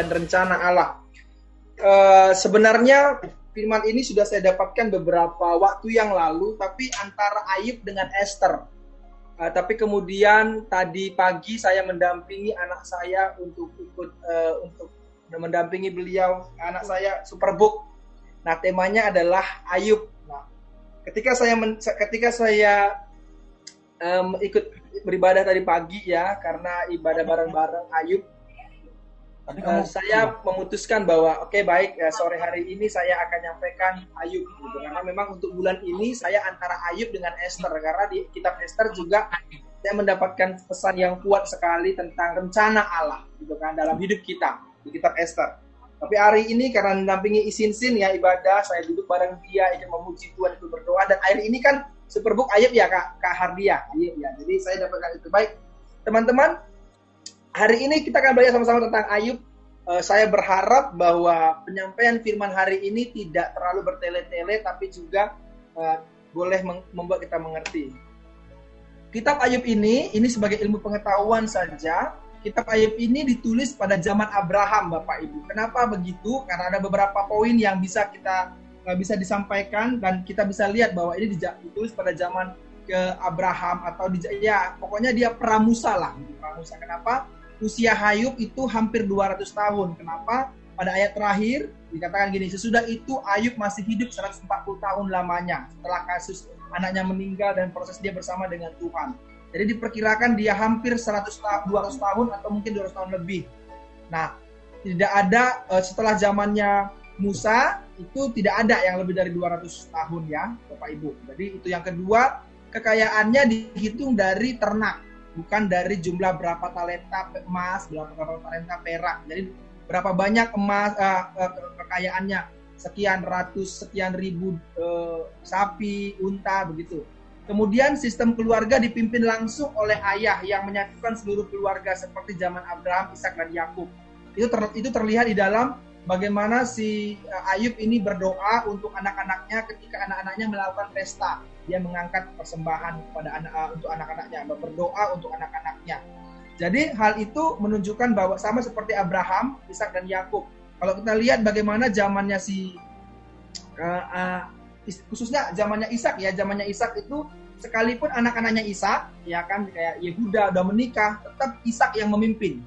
Dan rencana Allah. Uh, sebenarnya firman ini sudah saya dapatkan beberapa waktu yang lalu, tapi antara Ayub dengan Esther. Uh, tapi kemudian tadi pagi saya mendampingi anak saya untuk ikut uh, untuk mendampingi beliau, anak saya Superbook. Nah temanya adalah Ayub. Nah, ketika saya men, ketika saya um, ikut beribadah tadi pagi ya karena ibadah bareng-bareng Ayub uh, saya memutuskan bahwa oke okay, baik ya, sore hari ini saya akan nyampaikan Ayub gitu. karena memang untuk bulan ini saya antara Ayub dengan Esther karena di kitab Esther juga saya mendapatkan pesan yang kuat sekali tentang rencana Allah gitu kan dalam hidup kita di kitab Esther. Tapi hari ini karena mendampingi isin sin ya ibadah, saya duduk bareng dia ingin memuji Tuhan itu berdoa dan akhir ini kan Superbook Ayub ya Kak, Kak Hardia. Ayub ya. Jadi saya dapatkan itu. Baik, teman-teman, hari ini kita akan belajar sama-sama tentang Ayub. Uh, saya berharap bahwa penyampaian firman hari ini tidak terlalu bertele-tele, tapi juga uh, boleh membuat kita mengerti. Kitab Ayub ini, ini sebagai ilmu pengetahuan saja, kitab Ayub ini ditulis pada zaman Abraham, Bapak Ibu. Kenapa begitu? Karena ada beberapa poin yang bisa kita bisa disampaikan dan kita bisa lihat bahwa ini ditulis pada zaman ke Abraham atau di, ya pokoknya dia pramusa lah pramusa kenapa usia Hayub itu hampir 200 tahun. Kenapa? Pada ayat terakhir dikatakan gini sesudah itu Ayub masih hidup 140 tahun lamanya. Setelah kasus anaknya meninggal dan proses dia bersama dengan Tuhan. Jadi diperkirakan dia hampir 100 200 tahun atau mungkin 200 tahun lebih. Nah tidak ada eh, setelah zamannya Musa itu tidak ada yang lebih dari 200 tahun ya, Bapak Ibu. Jadi itu yang kedua, kekayaannya dihitung dari ternak, bukan dari jumlah berapa talenta emas, berapa, berapa talenta perak. Jadi berapa banyak emas uh, kekayaannya, sekian ratus, sekian ribu uh, sapi, unta begitu. Kemudian sistem keluarga dipimpin langsung oleh ayah yang menyatukan seluruh keluarga seperti zaman Abraham, Ishak dan Yakub. Itu ter, itu terlihat di dalam bagaimana si Ayub ini berdoa untuk anak-anaknya ketika anak-anaknya melakukan pesta. Dia mengangkat persembahan kepada anak uh, untuk anak-anaknya, berdoa untuk anak-anaknya. Jadi hal itu menunjukkan bahwa sama seperti Abraham, Ishak dan Yakub. Kalau kita lihat bagaimana zamannya si uh, uh, khususnya zamannya Ishak ya, zamannya Ishak itu sekalipun anak-anaknya Ishak ya kan kayak Yehuda udah menikah, tetap Ishak yang memimpin.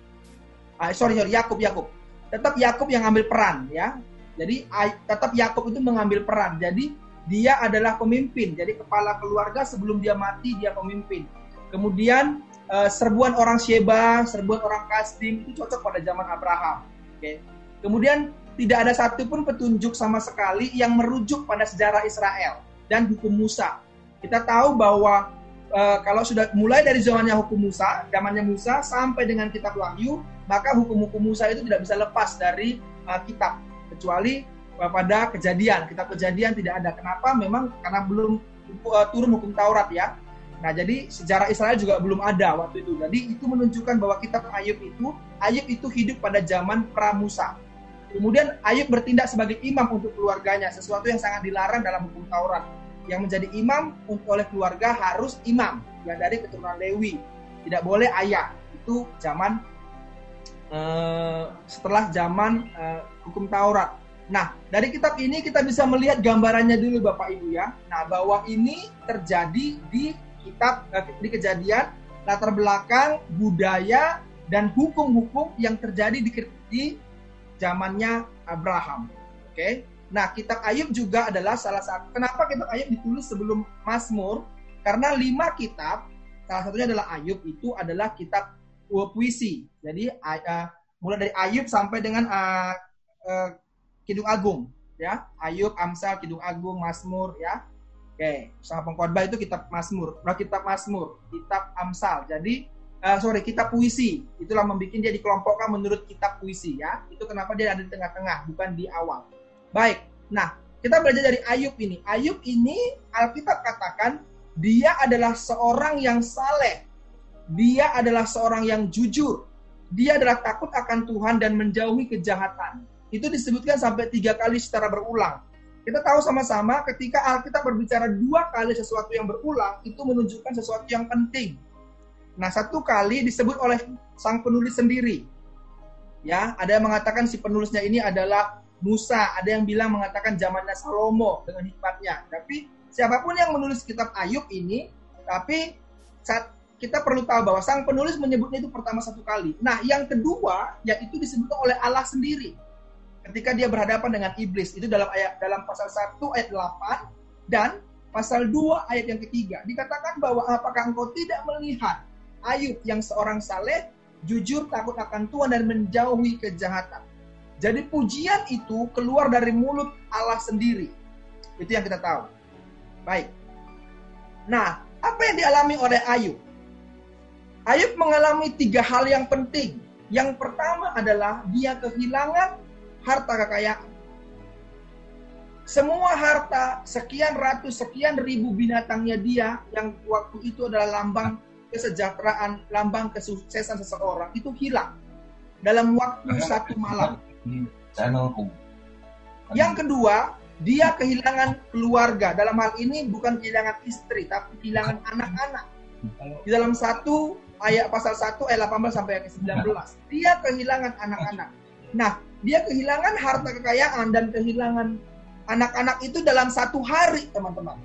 Uh, sorry, sorry Yakub Yakub tetap Yakub yang ambil peran ya. Jadi tetap Yakub itu mengambil peran. Jadi dia adalah pemimpin. Jadi kepala keluarga sebelum dia mati dia pemimpin. Kemudian uh, serbuan orang Sheba, serbuan orang Kasdim itu cocok pada zaman Abraham. Oke. Okay. Kemudian tidak ada satupun petunjuk sama sekali yang merujuk pada sejarah Israel dan hukum Musa. Kita tahu bahwa uh, kalau sudah mulai dari zamannya hukum Musa, zamannya Musa sampai dengan kitab Wahyu, maka hukum-hukum Musa itu tidak bisa lepas dari uh, kitab kecuali pada kejadian. Kitab kejadian tidak ada. Kenapa? Memang karena belum uh, turun hukum Taurat ya. Nah jadi sejarah Israel juga belum ada waktu itu. Jadi itu menunjukkan bahwa kitab Ayub itu Ayub itu hidup pada zaman pra Musa. Kemudian Ayub bertindak sebagai imam untuk keluarganya sesuatu yang sangat dilarang dalam hukum Taurat. Yang menjadi imam oleh keluarga harus imam yang dari keturunan Lewi. Tidak boleh ayah. Itu zaman Eh, setelah zaman uh, hukum Taurat. Nah, dari kitab ini kita bisa melihat gambarannya dulu Bapak Ibu ya. Nah, bahwa ini terjadi di kitab uh, di kejadian latar belakang budaya dan hukum-hukum yang terjadi di, di zamannya Abraham. Oke. Okay? Nah, kitab Ayub juga adalah salah satu. Kenapa kitab Ayub ditulis sebelum Mazmur? Karena lima kitab, salah satunya adalah Ayub itu adalah kitab puisi. Jadi uh, mulai dari Ayub sampai dengan uh, uh, Kidung Agung, ya. Ayub, Amsal, Kidung Agung, Mazmur, ya. Oke, sama pengkhotbah itu kitab Mazmur, nah, kitab Mazmur, kitab Amsal. Jadi uh, sorry, kitab puisi. Itulah membuat dia dikelompokkan menurut kitab puisi, ya. Itu kenapa dia ada di tengah-tengah, bukan di awal. Baik. Nah, kita belajar dari Ayub ini. Ayub ini Alkitab katakan dia adalah seorang yang saleh dia adalah seorang yang jujur. Dia adalah takut akan Tuhan dan menjauhi kejahatan. Itu disebutkan sampai tiga kali secara berulang. Kita tahu sama-sama ketika Alkitab berbicara dua kali sesuatu yang berulang, itu menunjukkan sesuatu yang penting. Nah, satu kali disebut oleh sang penulis sendiri. Ya, ada yang mengatakan si penulisnya ini adalah Musa, ada yang bilang mengatakan zamannya Salomo dengan hikmatnya. Tapi siapa pun yang menulis kitab Ayub ini, tapi saat kita perlu tahu bahwa sang penulis menyebutnya itu pertama satu kali. Nah, yang kedua yaitu disebut oleh Allah sendiri. Ketika dia berhadapan dengan iblis, itu dalam ayat dalam pasal 1 ayat 8 dan pasal 2 ayat yang ketiga. Dikatakan bahwa apakah engkau tidak melihat Ayub yang seorang saleh, jujur, takut akan Tuhan dan menjauhi kejahatan. Jadi pujian itu keluar dari mulut Allah sendiri. Itu yang kita tahu. Baik. Nah, apa yang dialami oleh Ayub? Ayub mengalami tiga hal yang penting. Yang pertama adalah dia kehilangan harta kekayaan. Semua harta, sekian ratus, sekian ribu binatangnya dia yang waktu itu adalah lambang kesejahteraan, lambang kesuksesan seseorang itu hilang dalam waktu satu malam. Yang kedua, dia kehilangan keluarga. Dalam hal ini bukan kehilangan istri, tapi kehilangan anak-anak. Di dalam satu ayat pasal 1 ayat 18 sampai ayat 19. Dia kehilangan anak-anak. Nah, dia kehilangan harta kekayaan dan kehilangan anak-anak itu dalam satu hari, teman-teman.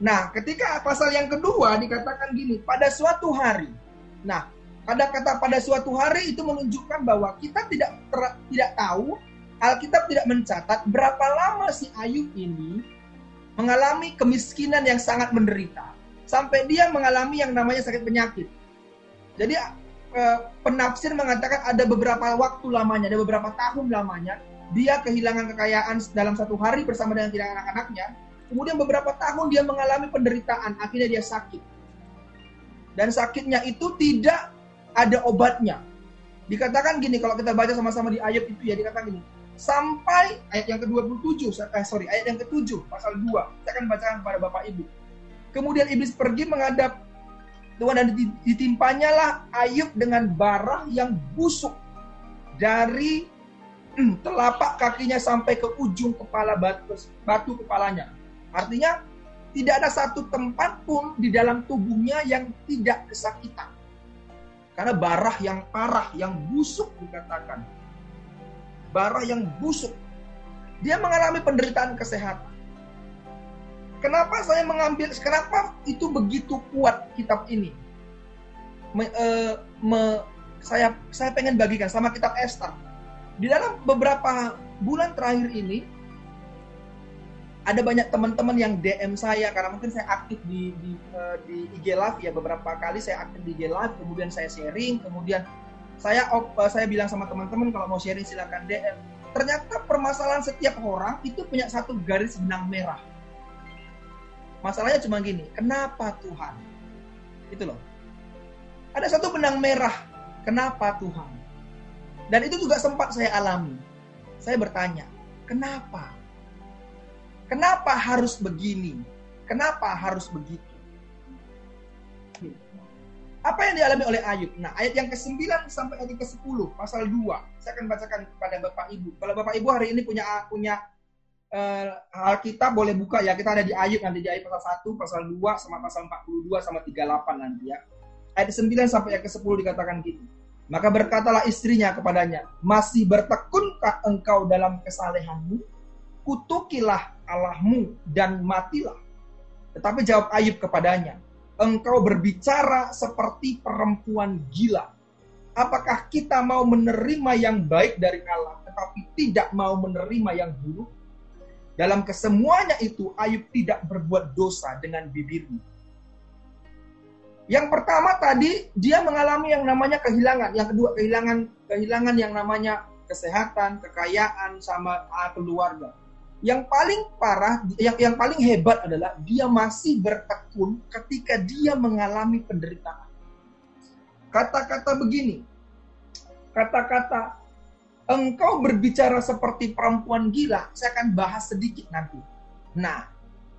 Nah, ketika pasal yang kedua dikatakan gini, pada suatu hari. Nah, ada kata pada suatu hari itu menunjukkan bahwa kita tidak ter, tidak tahu Alkitab tidak mencatat berapa lama si Ayub ini mengalami kemiskinan yang sangat menderita sampai dia mengalami yang namanya sakit penyakit. Jadi penafsir mengatakan ada beberapa waktu lamanya, ada beberapa tahun lamanya dia kehilangan kekayaan dalam satu hari bersama dengan tidak anak-anaknya. Kemudian beberapa tahun dia mengalami penderitaan, akhirnya dia sakit. Dan sakitnya itu tidak ada obatnya. Dikatakan gini, kalau kita baca sama-sama di ayat itu ya, dikatakan gini, sampai ayat yang ke-27, eh, sorry, ayat yang ke-7, pasal 2, saya akan bacakan kepada Bapak Ibu. Kemudian iblis pergi menghadap Tuhan dan ditimpanya lah Ayub dengan barah yang busuk dari hmm, telapak kakinya sampai ke ujung kepala batu, batu kepalanya. Artinya tidak ada satu tempat pun di dalam tubuhnya yang tidak kesakitan. Karena barah yang parah, yang busuk dikatakan. Barah yang busuk. Dia mengalami penderitaan kesehatan. Kenapa saya mengambil, kenapa itu begitu kuat kitab ini? Me, uh, me, saya saya pengen bagikan sama kitab Esther. Di dalam beberapa bulan terakhir ini, ada banyak teman-teman yang DM saya karena mungkin saya aktif di di, uh, di IG Live ya beberapa kali saya aktif di IG Live kemudian saya sharing kemudian saya uh, saya bilang sama teman-teman kalau mau sharing silakan DM ternyata permasalahan setiap orang itu punya satu garis benang merah Masalahnya cuma gini, kenapa Tuhan? Itu loh. Ada satu benang merah, kenapa Tuhan? Dan itu juga sempat saya alami. Saya bertanya, kenapa? Kenapa harus begini? Kenapa harus begitu? Apa yang dialami oleh Ayub? Nah, ayat yang ke-9 sampai ayat yang ke-10, pasal 2. Saya akan bacakan kepada Bapak Ibu. Kalau Bapak Ibu hari ini punya punya uh, Alkitab boleh buka ya. Kita ada di Ayub nanti di ayat pasal 1, pasal 2 sama pasal 42 sama 38 nanti ya. Ayat 9 sampai ayat ke-10 dikatakan gitu. Maka berkatalah istrinya kepadanya, "Masih bertekunkah engkau dalam kesalehanmu? Kutukilah Allahmu dan matilah." Tetapi jawab Ayub kepadanya, "Engkau berbicara seperti perempuan gila. Apakah kita mau menerima yang baik dari Allah, tetapi tidak mau menerima yang buruk?" Dalam kesemuanya itu Ayub tidak berbuat dosa dengan bibirnya. Yang pertama tadi dia mengalami yang namanya kehilangan, yang kedua kehilangan kehilangan yang namanya kesehatan, kekayaan sama keluarga. Yang paling parah, yang yang paling hebat adalah dia masih bertekun ketika dia mengalami penderitaan. Kata-kata begini, kata-kata engkau berbicara seperti perempuan gila, saya akan bahas sedikit nanti. Nah,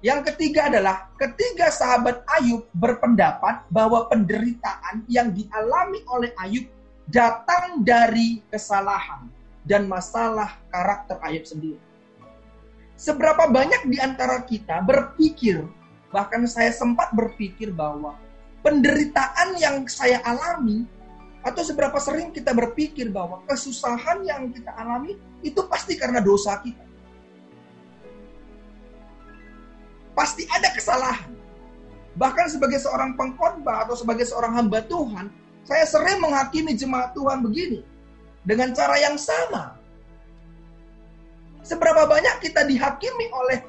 yang ketiga adalah ketiga sahabat Ayub berpendapat bahwa penderitaan yang dialami oleh Ayub datang dari kesalahan dan masalah karakter Ayub sendiri. Seberapa banyak di antara kita berpikir, bahkan saya sempat berpikir bahwa penderitaan yang saya alami Atau seberapa sering kita berpikir bahwa kesusahan yang kita alami itu pasti karena dosa kita. Pasti ada kesalahan. Bahkan sebagai seorang pengkhotbah atau sebagai seorang hamba Tuhan, saya sering menghakimi jemaat Tuhan begini. Dengan cara yang sama. Seberapa banyak kita dihakimi oleh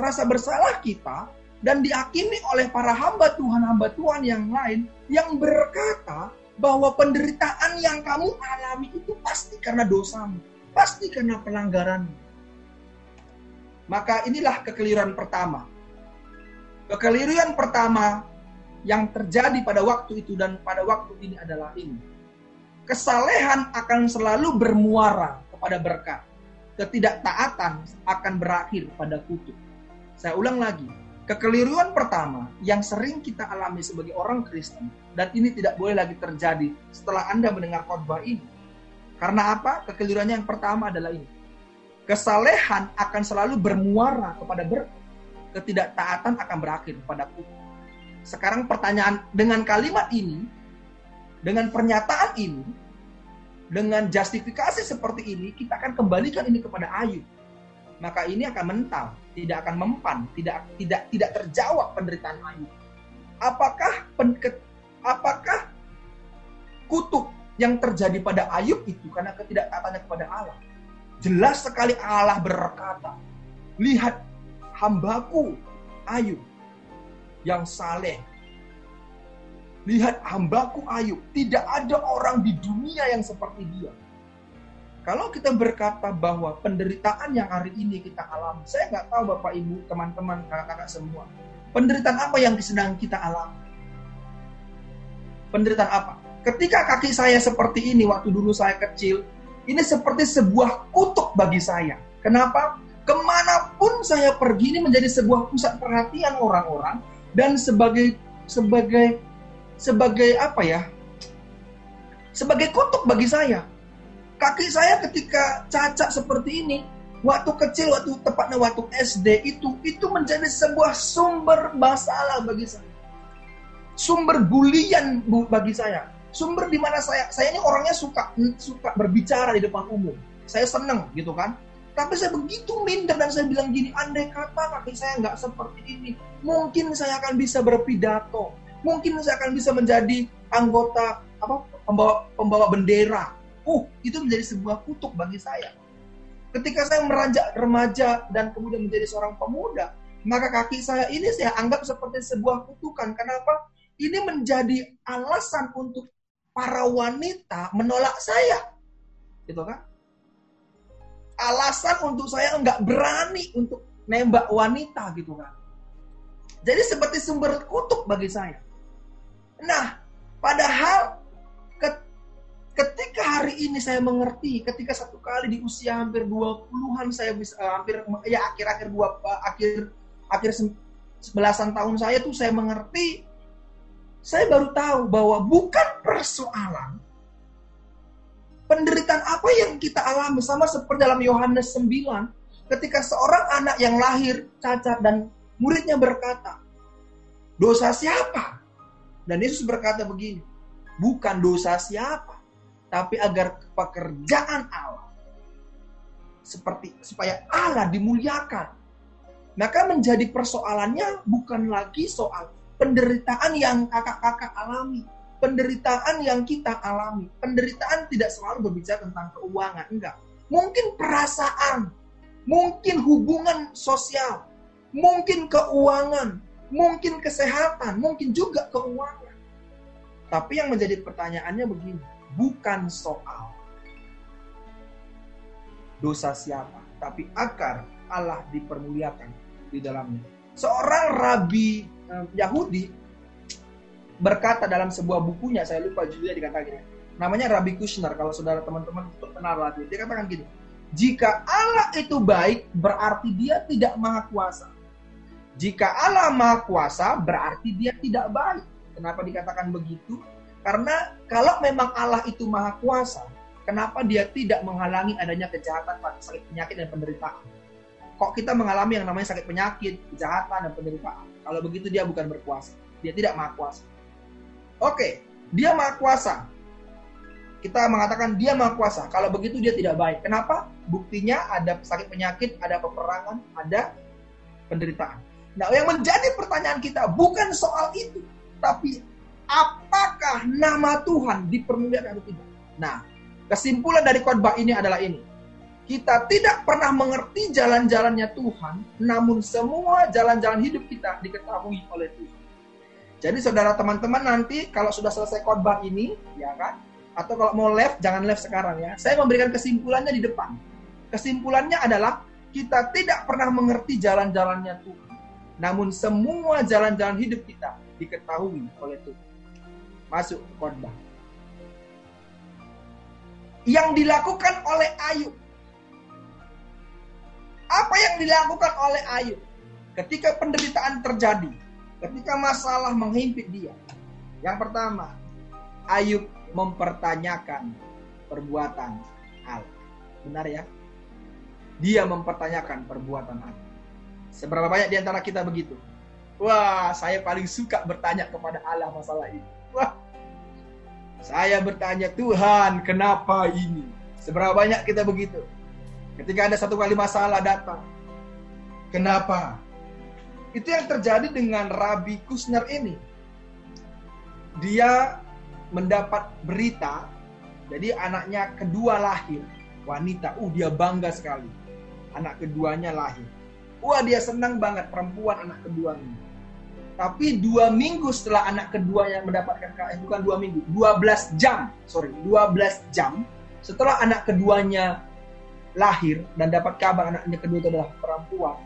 rasa bersalah kita dan dihakimi oleh para hamba Tuhan, hamba Tuhan yang lain yang berkata bahwa penderitaan yang kamu alami itu pasti karena dosamu, pasti karena pelanggaranmu. Maka inilah kekeliruan pertama. Kekeliruan pertama yang terjadi pada waktu itu dan pada waktu ini adalah ini. Kesalehan akan selalu bermuara kepada berkat. Ketidaktaatan akan berakhir pada kutuk. Saya ulang lagi. Kekeliruan pertama yang sering kita alami sebagai orang Kristen dan ini tidak boleh lagi terjadi setelah Anda mendengar khotbah ini. Karena apa? Kekeliruannya yang pertama adalah ini. Kesalehan akan selalu bermuara kepada berkat ketidaktaatan akan berakhir padaku. Sekarang pertanyaan dengan kalimat ini, dengan pernyataan ini, dengan justifikasi seperti ini, kita akan kembalikan ini kepada Ayub. Maka ini akan mental, tidak akan mempan, tidak tidak tidak terjawab penderitaan Ayub. Apakah pen, apakah kutuk yang terjadi pada Ayub itu karena ketidaktaatan kepada Allah? Jelas sekali Allah berkata, lihat hambaku Ayub yang saleh. Lihat hambaku Ayub, tidak ada orang di dunia yang seperti dia. Kalau kita berkata bahwa penderitaan yang hari ini kita alami, saya nggak tahu Bapak Ibu, teman-teman, kakak-kakak semua. Penderitaan apa yang sedang kita alami? Penderitaan apa? Ketika kaki saya seperti ini waktu dulu saya kecil, ini seperti sebuah kutuk bagi saya. Kenapa? ke mana pun saya pergi ini menjadi sebuah pusat perhatian orang-orang dan sebagai sebagai sebagai apa ya sebagai kutuk bagi saya kaki saya ketika cacat seperti ini waktu kecil waktu tepatnya waktu SD itu itu menjadi sebuah sumber masalah bagi saya. Sumber bulian bagi saya. Sumber di mana saya saya ini orangnya suka suka berbicara di depan umum. Saya seneng gitu kan. Tapi saya begitu minder dan saya bilang gini, andai kata kaki saya nggak seperti ini, mungkin saya akan bisa berpidato, mungkin saya akan bisa menjadi anggota apa pembawa pembawa bendera. Uh, itu menjadi sebuah kutuk bagi saya. Ketika saya meranjak remaja dan kemudian menjadi seorang pemuda, maka kaki saya ini saya anggap seperti sebuah kutukan. Kenapa? Ini menjadi alasan untuk para wanita menolak saya. Gitu kan? alasan untuk saya nggak berani untuk nembak wanita gitu kan. Jadi seperti sumber kutuk bagi saya. Nah, padahal ketika hari ini saya mengerti, ketika satu kali di usia hampir 20-an saya bisa uh, hampir ya akhir-akhir dua uh, akhir akhir sebelasan tahun saya tuh saya mengerti saya baru tahu bahwa bukan persoalan Penderitaan apa yang kita alami sama seperti dalam Yohanes 9 ketika seorang anak yang lahir cacat dan muridnya berkata, "Dosa siapa?" Dan Yesus berkata begini, "Bukan dosa siapa, tapi agar pekerjaan Allah seperti supaya Allah dimuliakan." Maka menjadi persoalannya bukan lagi soal penderitaan yang kakak-kakak alami, penderitaan yang kita alami. Penderitaan tidak selalu berbicara tentang keuangan, enggak. Mungkin perasaan, mungkin hubungan sosial, mungkin keuangan, mungkin kesehatan, mungkin juga keuangan. Tapi yang menjadi pertanyaannya begini, bukan soal dosa siapa, tapi akar Allah dipermuliakan di dalamnya. Seorang rabi Yahudi berkata dalam sebuah bukunya, saya lupa judulnya dikatakan gini. Namanya Rabbi Kushner, kalau saudara teman-teman kenal lagi. Dia katakan gini, jika Allah itu baik, berarti dia tidak maha kuasa. Jika Allah maha kuasa, berarti dia tidak baik. Kenapa dikatakan begitu? Karena kalau memang Allah itu maha kuasa, kenapa dia tidak menghalangi adanya kejahatan, sakit penyakit, dan penderitaan? Kok kita mengalami yang namanya sakit penyakit, kejahatan, dan penderitaan? Kalau begitu dia bukan berkuasa. Dia tidak maha kuasa. Oke, dia maha kuasa. kita mengatakan dia maha kuasa. Kalau begitu dia tidak baik. Kenapa? Buktinya ada sakit penyakit, ada peperangan, ada penderitaan. Nah, yang menjadi pertanyaan kita bukan soal itu, tapi apakah nama Tuhan dipermuliakan atau tidak? Nah, kesimpulan dari khotbah ini adalah ini. Kita tidak pernah mengerti jalan-jalannya Tuhan, namun semua jalan-jalan hidup kita diketahui oleh Tuhan. Jadi saudara teman-teman nanti kalau sudah selesai khotbah ini, ya kan, atau kalau mau left jangan left sekarang ya. Saya memberikan kesimpulannya di depan. Kesimpulannya adalah kita tidak pernah mengerti jalan-jalannya Tuhan. Namun semua jalan-jalan hidup kita diketahui oleh Tuhan. Masuk ke khotbah. Yang dilakukan oleh Ayub. Apa yang dilakukan oleh Ayub? Ketika penderitaan terjadi, ketika masalah menghimpit dia. Yang pertama, Ayub mempertanyakan perbuatan Allah. Benar ya? Dia mempertanyakan perbuatan Allah. Seberapa banyak di antara kita begitu? Wah, saya paling suka bertanya kepada Allah masalah ini. Wah, saya bertanya, Tuhan, kenapa ini? Seberapa banyak kita begitu? Ketika ada satu kali masalah datang. Kenapa? Itu yang terjadi dengan Rabi Kusner ini. Dia mendapat berita, jadi anaknya kedua lahir, wanita. Uh, dia bangga sekali. Anak keduanya lahir. Wah, dia senang banget perempuan anak kedua ini. Tapi dua minggu setelah anak keduanya mendapatkan eh, bukan dua minggu, 12 jam, sorry, 12 jam setelah anak keduanya lahir dan dapat kabar anaknya kedua itu adalah perempuan,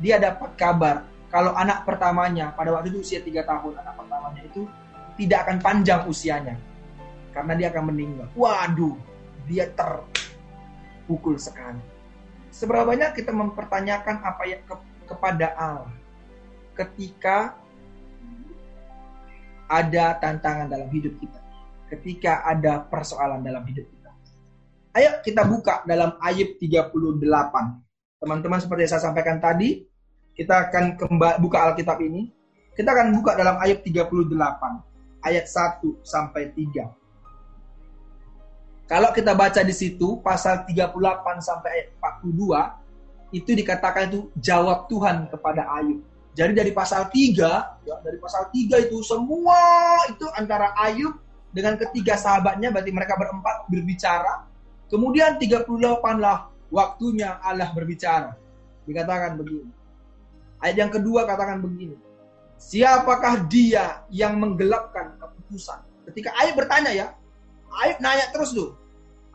dia dapat kabar kalau anak pertamanya pada waktu itu usia tiga tahun, anak pertamanya itu tidak akan panjang usianya karena dia akan meninggal. Waduh, dia terpukul sekali. Seberapa banyak kita mempertanyakan apa yang ke, kepada Allah ketika ada tantangan dalam hidup kita, ketika ada persoalan dalam hidup kita. Ayo kita buka dalam Ayub 38. Teman-teman seperti yang saya sampaikan tadi, kita akan buka Alkitab ini. Kita akan buka dalam Ayub 38 ayat 1 sampai 3. Kalau kita baca di situ pasal 38 sampai ayat 42 itu dikatakan itu jawab Tuhan kepada Ayub. Jadi dari pasal 3, ya, dari pasal 3 itu semua itu antara Ayub dengan ketiga sahabatnya berarti mereka berempat berbicara. Kemudian 38 lah waktunya Allah berbicara. Dikatakan begini. Ayat yang kedua katakan begini. Siapakah dia yang menggelapkan keputusan? Ketika Ayub bertanya ya, Ayub nanya terus tuh.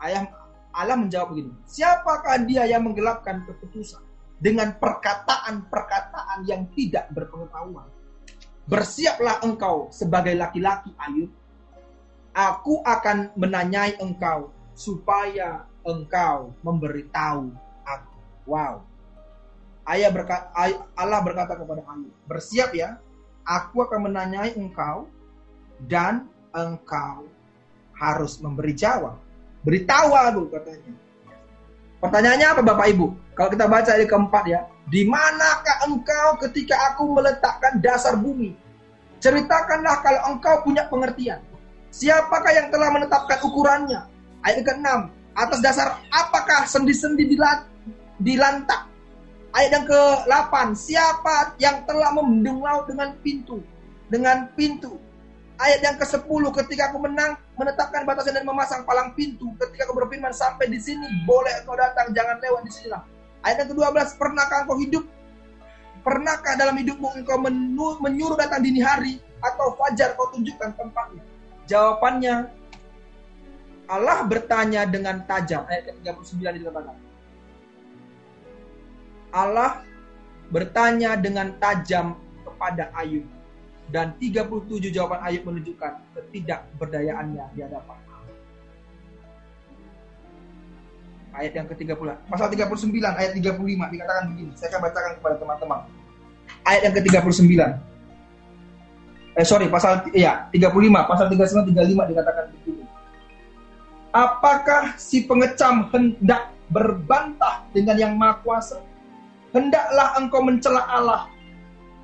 Ayah Allah menjawab begini. Siapakah dia yang menggelapkan keputusan dengan perkataan-perkataan yang tidak berpengetahuan? Bersiaplah engkau sebagai laki-laki Ayub. Aku akan menanyai engkau supaya engkau memberitahu aku. Wow. Ayah berkata, Allah berkata kepada Ayub, bersiap ya, aku akan menanyai engkau dan engkau harus memberi jawab. Beritahu aku katanya. Pertanyaannya apa Bapak Ibu? Kalau kita baca di keempat ya, di manakah engkau ketika aku meletakkan dasar bumi? Ceritakanlah kalau engkau punya pengertian. Siapakah yang telah menetapkan ukurannya? Ayat ke-6. Atas dasar apakah sendi-sendi di lantak? Ayat yang ke-8. Siapa yang telah membendung dengan pintu? Dengan pintu. Ayat yang ke-10 ketika aku menang menetapkan batasan dan memasang palang pintu. Ketika aku berfirman sampai di sini boleh engkau datang jangan lewat di sinilah. Ayat yang ke-12 pernahkah engkau hidup? Pernahkah dalam hidupmu engkau menyuruh datang dini hari atau fajar kau tunjukkan tempatnya? Jawabannya Allah bertanya dengan tajam ayat ke-39 dikatakan. Allah bertanya dengan tajam kepada Ayub dan 37 jawaban Ayub menunjukkan ketidakberdayaannya di hadapan. Ayat yang ke-30, pasal 39 ayat 35 dikatakan begini. Saya akan bacakan kepada teman-teman. Ayat yang ke-39. Eh sorry, pasal ya 35, pasal 39 35 dikatakan begini. Apakah si pengecam hendak berbantah dengan yang maha kuasa? Hendaklah engkau mencela Allah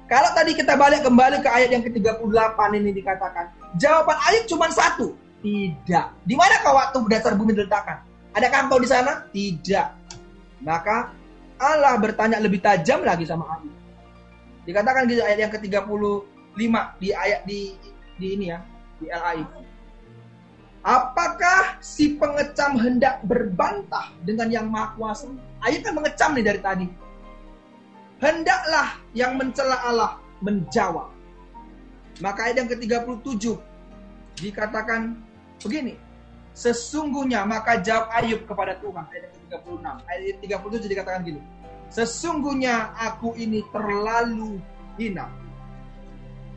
kalau tadi kita balik kembali ke ayat yang ke-38 ini dikatakan, jawaban ayat cuma satu. Tidak. Di mana kau waktu dasar bumi diletakkan? Adakah engkau di sana? Tidak. Maka Allah bertanya lebih tajam lagi sama Ayub. Dikatakan di ayat yang ke-35 di ayat di di ini ya, di LAI. Apakah si pengecam hendak berbantah dengan yang maha kuasa? Ayub kan mengecam nih dari tadi. Hendaklah yang mencela Allah menjawab. Maka ayat yang ke-37 dikatakan begini. Sesungguhnya maka jawab Ayub kepada Tuhan ayat yang ke-36. Ayat 37 dikatakan gini. Sesungguhnya aku ini terlalu hina.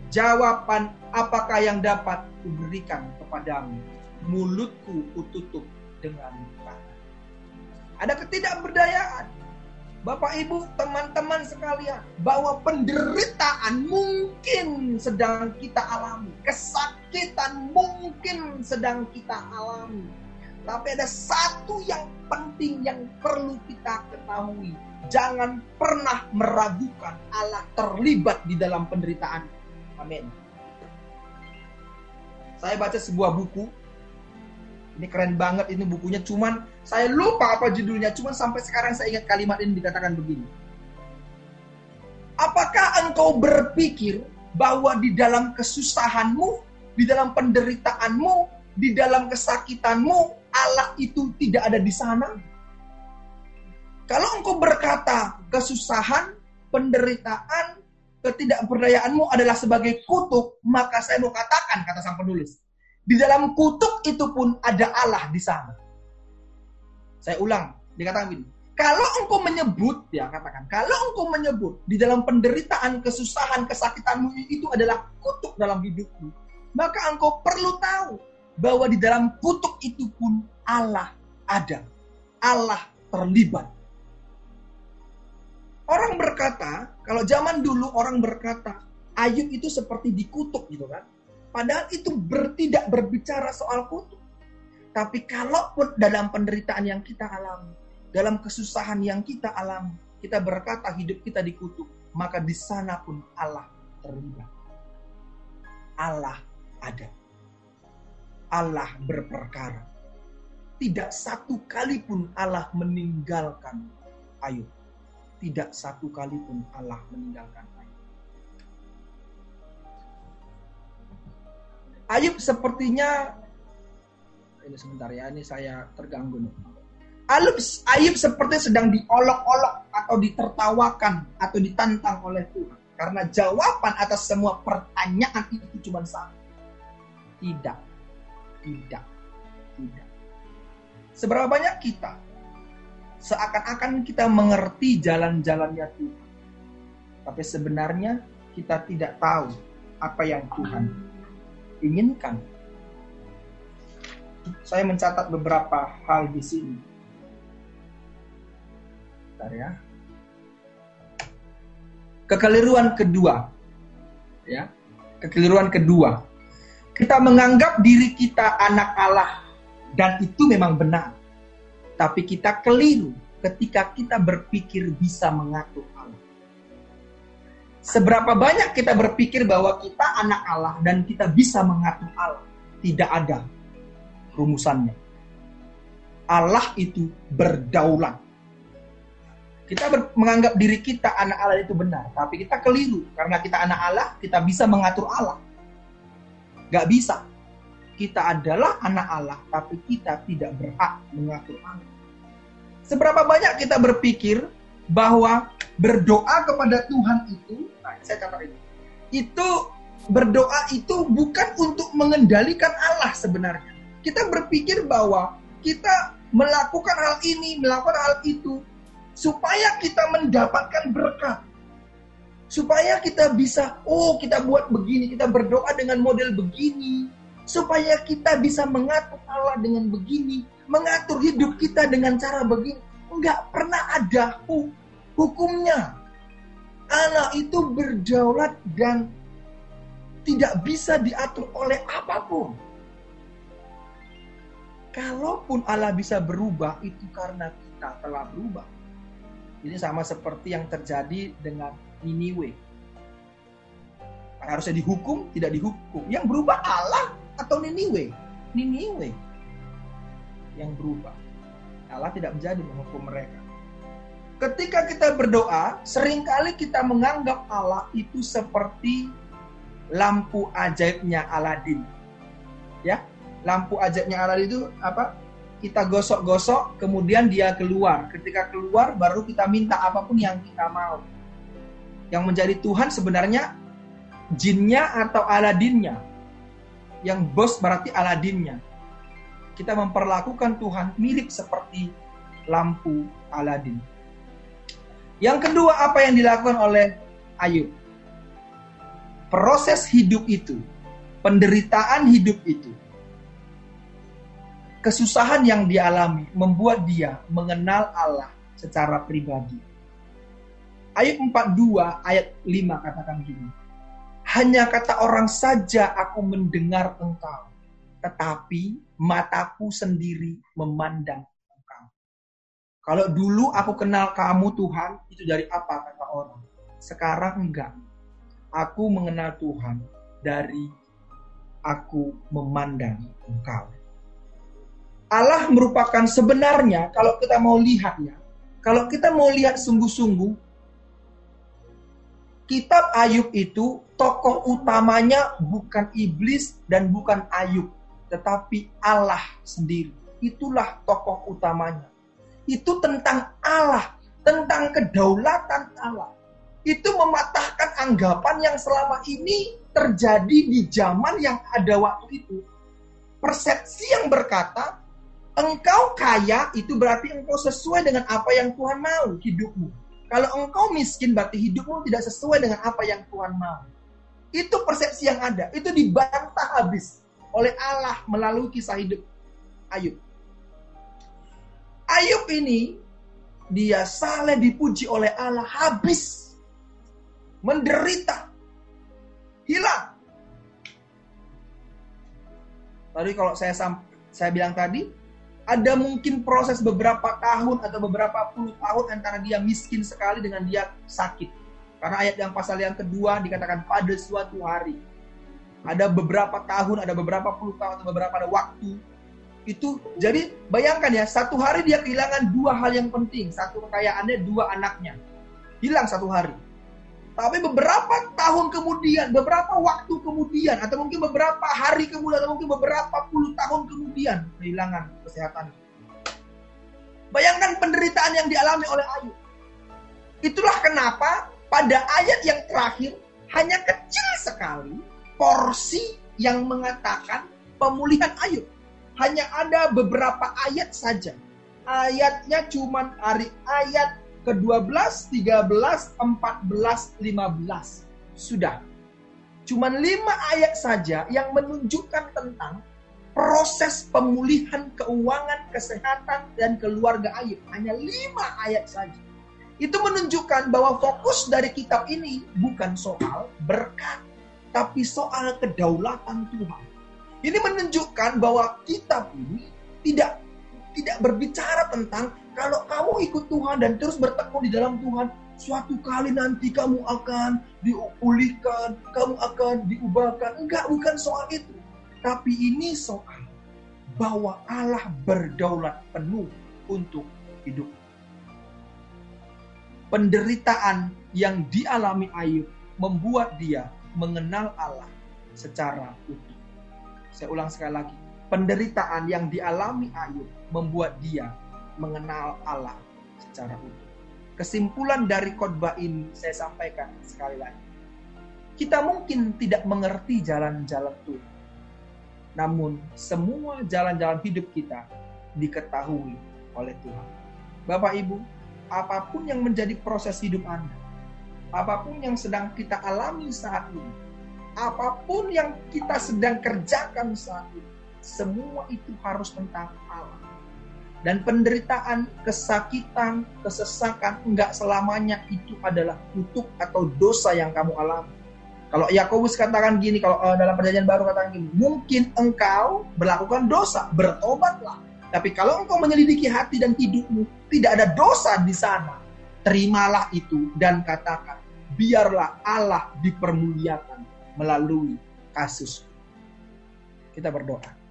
Jawaban apakah yang dapat kuberikan kepadamu? Mulutku kututup dengan tangan. Ada ketidakberdayaan. Bapak Ibu, teman-teman sekalian, bahwa penderitaan mungkin sedang kita alami, kesakitan mungkin sedang kita alami. Tapi ada satu yang penting yang perlu kita ketahui, Jangan pernah meragukan Allah terlibat di dalam penderitaan. Amin. Saya baca sebuah buku. Ini keren banget ini bukunya. Cuman saya lupa apa judulnya. Cuman sampai sekarang saya ingat kalimat ini dikatakan begini. Apakah engkau berpikir bahwa di dalam kesusahanmu, di dalam penderitaanmu, di dalam kesakitanmu, Allah itu tidak ada di sana? Kalau engkau berkata kesusahan, penderitaan, ketidakberdayaanmu adalah sebagai kutuk, maka saya mau katakan, kata sang penulis, di dalam kutuk itu pun ada Allah di sana. Saya ulang, dikatakan begini. Kalau engkau menyebut, ya katakan, kalau engkau menyebut di dalam penderitaan, kesusahan, kesakitanmu itu adalah kutuk dalam hidupmu, maka engkau perlu tahu bahwa di dalam kutuk itu pun Allah ada. Allah terlibat Orang berkata, kalau zaman dulu orang berkata, Ayub itu seperti dikutuk gitu kan. Padahal itu ber, tidak berbicara soal kutuk. Tapi kalaupun dalam penderitaan yang kita alami, dalam kesusahan yang kita alami, kita berkata hidup kita dikutuk, maka di sana pun Allah terlibat. Allah ada. Allah berperkara. Tidak satu kali pun Allah meninggalkan Ayub tidak satu kali pun Allah meninggalkan Ayub. Sepertinya ini sebentar ya, ini saya terganggu nih. Ayub, Ayub seperti sedang diolok-olok atau ditertawakan atau ditantang oleh Tuhan. Karena jawaban atas semua pertanyaan itu cuma satu. Tidak. Tidak. Tidak. Seberapa banyak kita seakan-akan kita mengerti jalan-jalannya Tuhan. Tapi sebenarnya kita tidak tahu apa yang Tuhan inginkan. Saya mencatat beberapa hal di sini. Bentar ya. Kekeliruan kedua. Ya. Kekeliruan kedua. Kita menganggap diri kita anak Allah dan itu memang benar. Tapi kita keliru ketika kita berpikir bisa mengatur Allah. Seberapa banyak kita berpikir bahwa kita anak Allah dan kita bisa mengatur Allah? Tidak ada rumusannya. Allah itu berdaulat. Kita ber, menganggap diri kita anak Allah itu benar, tapi kita keliru karena kita anak Allah, kita bisa mengatur Allah. Gak bisa. Kita adalah anak Allah, tapi kita tidak berhak mengatur Allah. Seberapa banyak kita berpikir bahwa berdoa kepada Tuhan itu, saya catat ini, itu berdoa itu bukan untuk mengendalikan Allah sebenarnya. Kita berpikir bahwa kita melakukan hal ini, melakukan hal itu, supaya kita mendapatkan berkat. Supaya kita bisa, oh kita buat begini, kita berdoa dengan model begini, supaya kita bisa mengatur Allah dengan begini, mengatur hidup kita dengan cara begini. Enggak pernah ada hukumnya. Allah itu berdaulat dan tidak bisa diatur oleh apa pun. Kalaupun Allah bisa berubah, itu karena kita telah berubah. Ini sama seperti yang terjadi dengan Niniwe. Harusnya dihukum, tidak dihukum. Yang berubah Allah atau Niniwe. Niniwe yang berubah. Allah tidak menjadi menghukum mereka. Ketika kita berdoa, sering kali kita menganggap Allah itu seperti lampu ajaibnya Aladin. Ya, lampu ajaibnya Aladin itu apa? Kita gosok-gosok, kemudian dia keluar. Ketika keluar, baru kita minta apa pun yang kita mau. Yang menjadi Tuhan sebenarnya jinnya atau Aladinnya. Yang bos berarti Aladinnya. Kita memperlakukan Tuhan mirip seperti lampu Aladin. Yang kedua, apa yang dilakukan oleh Ayub? Proses hidup itu, penderitaan hidup itu, kesusahan yang dialami membuat dia mengenal Allah secara pribadi. Ayat 42 ayat 5 katakan gini. Hanya kata orang saja aku mendengar engkau, tetapi mataku sendiri memandang. Kalau dulu aku kenal kamu Tuhan, itu dari apa kata orang? Sekarang enggak. Aku mengenal Tuhan dari aku memandang engkau. Allah merupakan sebenarnya kalau kita mau lihat ya, kalau kita mau lihat sungguh-sungguh, kitab Ayub itu tokoh utamanya bukan iblis dan bukan Ayub, tetapi Allah sendiri. Itulah tokoh utamanya. Itu tentang Allah, tentang kedaulatan Allah. Itu mematahkan anggapan yang selama ini terjadi di zaman yang ada waktu itu. Persepsi yang berkata Engkau kaya itu berarti engkau sesuai dengan apa yang Tuhan mau hidupmu. Kalau engkau miskin berarti hidupmu tidak sesuai dengan apa yang Tuhan mau. Itu persepsi yang ada. Itu dibantah habis oleh Allah melalui kisah hidup Ayub. Ayub ini dia salah dipuji oleh Allah habis menderita hilang. Tadi kalau saya saya bilang tadi ada mungkin proses beberapa tahun atau beberapa puluh tahun antara dia miskin sekali dengan dia sakit. Karena ayat yang pasal yang kedua dikatakan pada suatu hari. Ada beberapa tahun, ada beberapa puluh tahun, atau beberapa ada waktu. Itu jadi bayangkan ya, satu hari dia kehilangan dua hal yang penting. Satu kekayaannya, dua anaknya. Hilang satu hari. Tapi beberapa tahun kemudian, beberapa waktu kemudian, atau mungkin beberapa hari kemudian, atau mungkin beberapa puluh tahun kemudian, kehilangan kesehatan. Bayangkan penderitaan yang dialami oleh Ayub. Itulah kenapa pada ayat yang terakhir hanya kecil sekali porsi yang mengatakan pemulihan Ayub. Hanya ada beberapa ayat saja. Ayatnya cuma hari ayat ke-12, 13, 14, 15. Sudah. Cuman lima ayat saja yang menunjukkan tentang proses pemulihan keuangan, kesehatan, dan keluarga Ayub. Hanya lima ayat saja. Itu menunjukkan bahwa fokus dari kitab ini bukan soal berkat, tapi soal kedaulatan Tuhan. Ini menunjukkan bahwa kitab ini tidak tidak berbicara tentang kalau kamu ikut Tuhan dan terus bertekun di dalam Tuhan, suatu kali nanti kamu akan diulihkan, kamu akan diubahkan. Enggak, bukan soal itu. Tapi ini soal bahwa Allah berdaulat penuh untuk hidup. Penderitaan yang dialami Ayub membuat dia mengenal Allah secara utuh. Saya ulang sekali lagi. Penderitaan yang dialami Ayub membuat dia mengenal Allah secara utuh. Kesimpulan dari khotbah ini saya sampaikan sekali lagi. Kita mungkin tidak mengerti jalan-jalan Tuhan. Namun semua jalan-jalan hidup kita diketahui oleh Tuhan. Bapak Ibu, apa pun yang menjadi proses hidup Anda, apa pun yang sedang kita alami saat ini, apa pun yang kita sedang kerjakan saat ini, semua itu harus tentang Allah dan penderitaan, kesakitan, kesesakan enggak selamanya itu adalah kutuk atau dosa yang kamu alami. Kalau Yakobus katakan gini, kalau uh, dalam perjanjian baru katakan gini, mungkin engkau melakukan dosa, bertobatlah. Tapi kalau engkau menyelidiki hati dan hidupmu, tidak ada dosa di sana. Terimalah itu dan katakan, biarlah Allah dipermuliakan melalui kasus. Kita berdoa.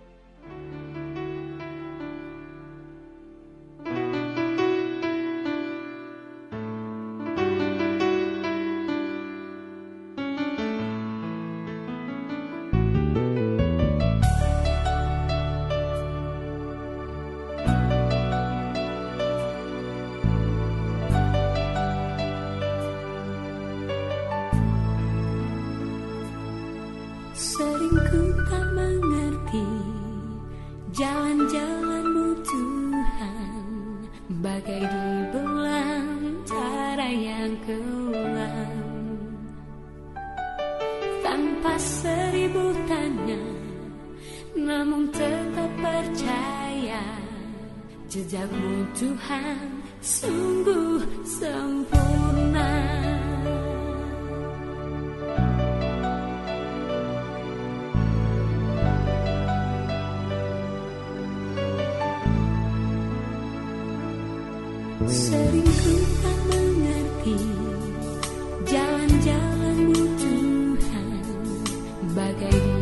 Sering ku tak mengerti. Jalan-jalanmu Tuhan Bagai